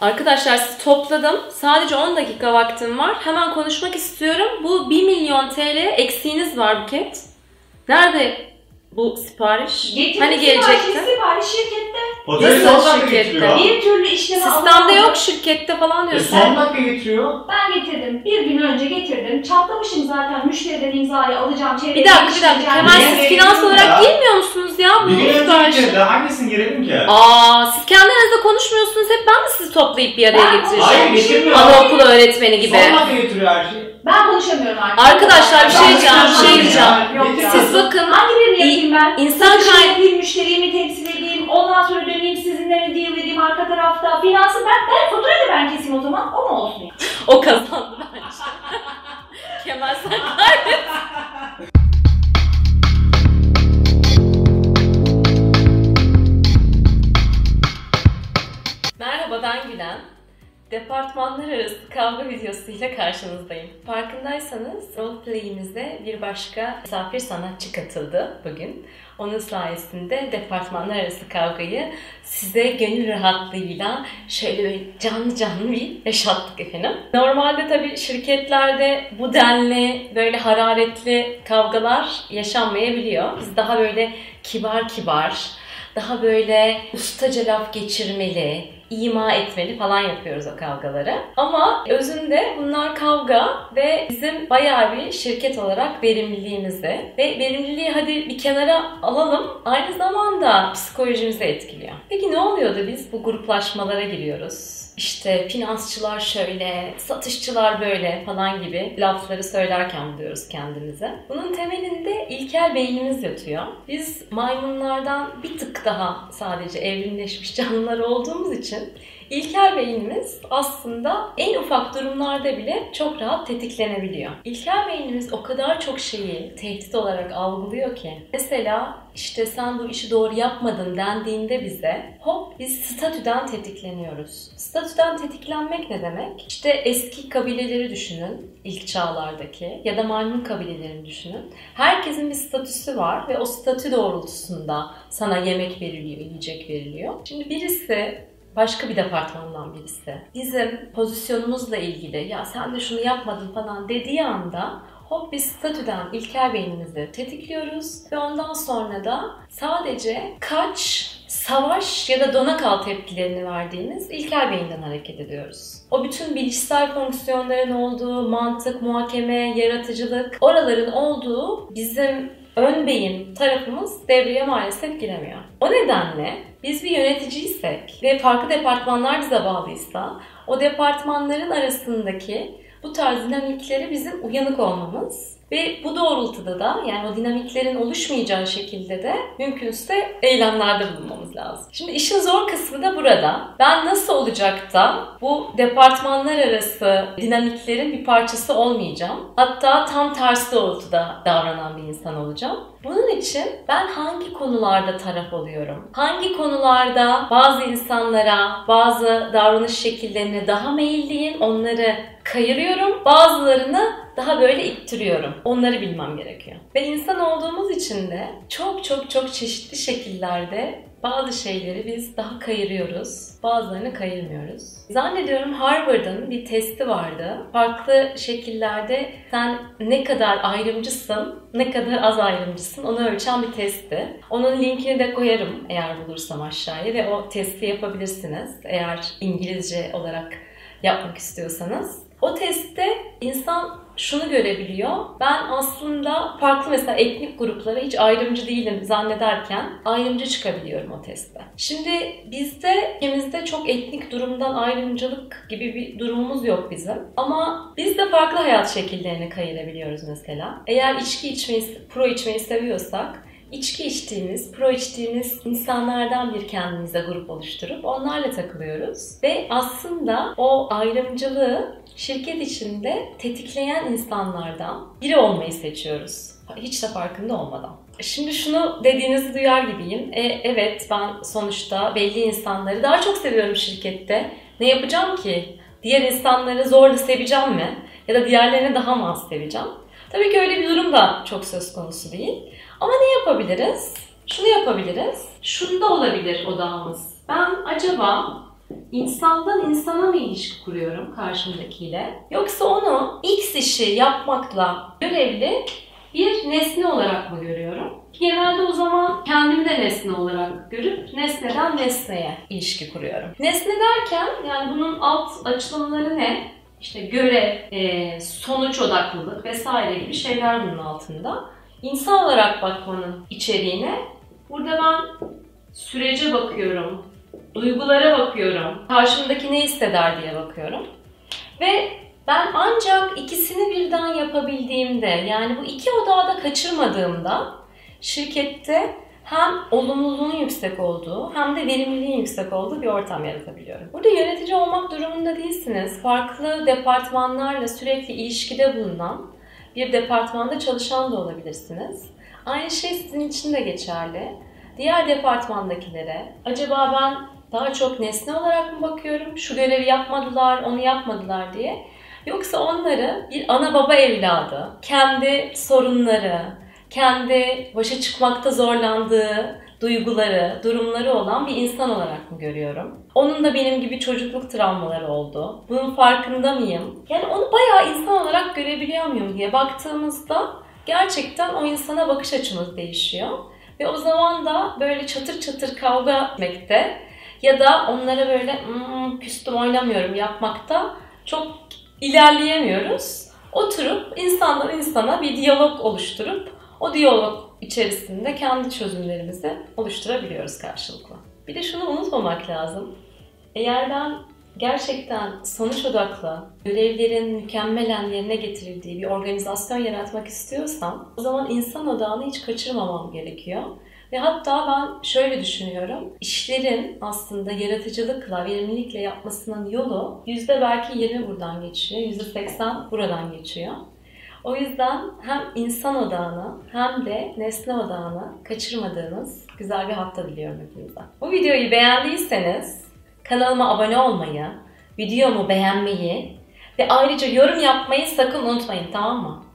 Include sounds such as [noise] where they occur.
Arkadaşlar sizi topladım. Sadece 10 dakika vaktim var. Hemen konuşmak istiyorum. Bu 1 milyon TL eksiğiniz var Buket. Nerede bu sipariş? Getirdim hani gelecekti? Sipariş, sipariş şirkette. Oteli Nasıl son dakika şirkette? getiriyor. Bir türlü işlemi Sistemde alamadım. yok şirkette falan E, diyorsun. son dakika getiriyor. Ben getirdim. Bir gün önce getirdim. Çatlamışım zaten. Müşteriden imzayı alacağım. Bir dakika bir dakika. Kemal Niye siz finans bekliyorsun olarak ya? girmiyor musunuz ya bu Bir gün önce siparişi? getirdi. Hangisini girelim ki? Aa siz kendi aranızda konuşmuyorsunuz. Hep ben mi sizi toplayıp bir araya Ben- getireceğim? Hayır getirmiyor. Anaokulu öğretmeni gibi. Son dakika getiriyor her şeyi. Ben konuşamıyorum artık. Arkadaşlar bir şey diyeceğim, bir şey diyeceğim. Yok. Siz bakın Hangi birini yapayım ben? insan Satış kay- yapayım, müşteriyi mi temsil edeyim, ondan sonra döneyim sizinle mi deal edeyim arka tarafta. Finansı ben, ben faturayı da ben keseyim o zaman. O mu olsun? [laughs] o kazandı Departmanlar arası kavga videosuyla karşınızdayım. Farkındaysanız roleplay'imize bir başka misafir sanatçı katıldı bugün. Onun sayesinde departmanlar arası kavgayı size gönül rahatlığıyla şöyle böyle canlı canlı bir yaşattık efendim. Normalde tabii şirketlerde bu denli böyle hararetli kavgalar yaşanmayabiliyor. Biz daha böyle kibar kibar, daha böyle ustaca laf geçirmeli, ima etmeli falan yapıyoruz o kavgaları. Ama özünde bunlar kavga ve bizim bayağı bir şirket olarak verimliliğimizi ve verimliliği hadi bir kenara alalım aynı zamanda psikolojimizi etkiliyor. Peki ne oluyor da biz bu gruplaşmalara giriyoruz? İşte finansçılar şöyle, satışçılar böyle falan gibi lafları söylerken buluyoruz kendimize. Bunun temelinde ilkel beynimiz yatıyor. Biz maymunlardan bir tık daha sadece evrimleşmiş [laughs] canlılar olduğumuz için İlkel beynimiz aslında en ufak durumlarda bile çok rahat tetiklenebiliyor. İlkel beynimiz o kadar çok şeyi tehdit olarak algılıyor ki. Mesela işte sen bu işi doğru yapmadın dendiğinde bize hop biz statüden tetikleniyoruz. Statüden tetiklenmek ne demek? İşte eski kabileleri düşünün ilk çağlardaki ya da maymun kabilelerini düşünün. Herkesin bir statüsü var ve o statü doğrultusunda sana yemek veriliyor, yiyecek veriliyor. Şimdi birisi başka bir departmandan birisi bizim pozisyonumuzla ilgili ya sen de şunu yapmadın falan dediği anda hop biz statüden ilkel beynimizi tetikliyoruz ve ondan sonra da sadece kaç, savaş ya da dona kal tepkilerini verdiğimiz ilkel beyinden hareket ediyoruz. O bütün bilişsel fonksiyonların olduğu mantık, muhakeme, yaratıcılık oraların olduğu bizim ön beyin tarafımız devreye maalesef giremiyor. O nedenle biz bir yöneticiysek ve farklı departmanlar bize bağlıysa o departmanların arasındaki bu tarz dinamikleri bizim uyanık olmamız ve bu doğrultuda da yani o dinamiklerin oluşmayacağı şekilde de mümkünse eylemlerde bulunmamız lazım. Şimdi işin zor kısmı da burada. Ben nasıl olacak da bu departmanlar arası dinamiklerin bir parçası olmayacağım. Hatta tam tersi doğrultuda davranan bir insan olacağım. Bunun için ben hangi konularda taraf oluyorum? Hangi konularda bazı insanlara, bazı davranış şekillerine daha meyilliyim, onları kayırıyorum. Bazılarını daha böyle ittiriyorum. Onları bilmem gerekiyor. Ve insan olduğumuz için de çok çok çok çeşitli şekillerde bazı şeyleri biz daha kayırıyoruz, bazılarını kayırmıyoruz. Zannediyorum Harvard'ın bir testi vardı. Farklı şekillerde sen ne kadar ayrımcısın, ne kadar az ayrımcısın onu ölçen bir testti. Onun linkini de koyarım eğer bulursam aşağıya ve o testi yapabilirsiniz eğer İngilizce olarak yapmak istiyorsanız. O testte insan şunu görebiliyor. Ben aslında farklı mesela etnik gruplara hiç ayrımcı değilim zannederken ayrımcı çıkabiliyorum o testte. Şimdi bizde ülkemizde çok etnik durumdan ayrımcılık gibi bir durumumuz yok bizim. Ama biz de farklı hayat şekillerini kayırabiliyoruz mesela. Eğer içki içmeyi, pro içmeyi seviyorsak içki içtiğimiz, pro içtiğimiz insanlardan bir kendimize grup oluşturup onlarla takılıyoruz. Ve aslında o ayrımcılığı şirket içinde tetikleyen insanlardan biri olmayı seçiyoruz. Hiç de farkında olmadan. Şimdi şunu dediğinizi duyar gibiyim. E, evet ben sonuçta belli insanları daha çok seviyorum şirkette. Ne yapacağım ki? Diğer insanları zorla seveceğim mi? Ya da diğerlerini daha mı az seveceğim? Tabii ki öyle bir durum da çok söz konusu değil. Ama ne yapabiliriz? Şunu yapabiliriz. Şunda olabilir odağımız. Ben acaba insandan insana mı ilişki kuruyorum karşımdakiyle? Yoksa onu X işi yapmakla görevli bir nesne olarak mı görüyorum? Genelde o zaman kendimi de nesne olarak görüp nesneden nesneye ilişki kuruyorum. Nesne derken yani bunun alt açılımları ne? İşte görev, e, sonuç odaklılık vesaire gibi şeyler bunun altında. İnsan olarak bakmanın içeriğine burada ben sürece bakıyorum, duygulara bakıyorum, karşımdaki ne hisseder diye bakıyorum. Ve ben ancak ikisini birden yapabildiğimde, yani bu iki odağı da kaçırmadığımda şirkette hem olumluluğun yüksek olduğu hem de verimliliğin yüksek olduğu bir ortam yaratabiliyorum. Burada yönetici olmak durumunda değilsiniz. Farklı departmanlarla sürekli ilişkide bulunan bir departmanda çalışan da olabilirsiniz. Aynı şey sizin için de geçerli. Diğer departmandakilere acaba ben daha çok nesne olarak mı bakıyorum? Şu görevi yapmadılar, onu yapmadılar diye. Yoksa onları bir ana baba evladı, kendi sorunları, kendi başa çıkmakta zorlandığı duyguları, durumları olan bir insan olarak mı görüyorum? Onun da benim gibi çocukluk travmaları oldu. Bunun farkında mıyım? Yani onu bayağı insan olarak görebiliyor muyum diye baktığımızda gerçekten o insana bakış açımız değişiyor. Ve o zaman da böyle çatır çatır kavga etmekte ya da onlara böyle mmm, küstüm oynamıyorum yapmakta çok ilerleyemiyoruz. Oturup insandan insana bir diyalog oluşturup o diyalog içerisinde kendi çözümlerimizi oluşturabiliyoruz karşılıklı. Bir de şunu unutmamak lazım. Eğer ben gerçekten sonuç odaklı, görevlerin mükemmelen yerine getirildiği bir organizasyon yaratmak istiyorsam o zaman insan odağını hiç kaçırmamam gerekiyor. Ve hatta ben şöyle düşünüyorum. İşlerin aslında yaratıcılıkla, verimlilikle yapmasının yolu yüzde belki 20 buradan geçiyor, yüzde 80 buradan geçiyor. O yüzden hem insan odağını hem de nesne odağını kaçırmadığınız güzel bir hafta diliyorum hepinize. Bu videoyu beğendiyseniz kanalıma abone olmayı, videomu beğenmeyi ve ayrıca yorum yapmayı sakın unutmayın tamam mı?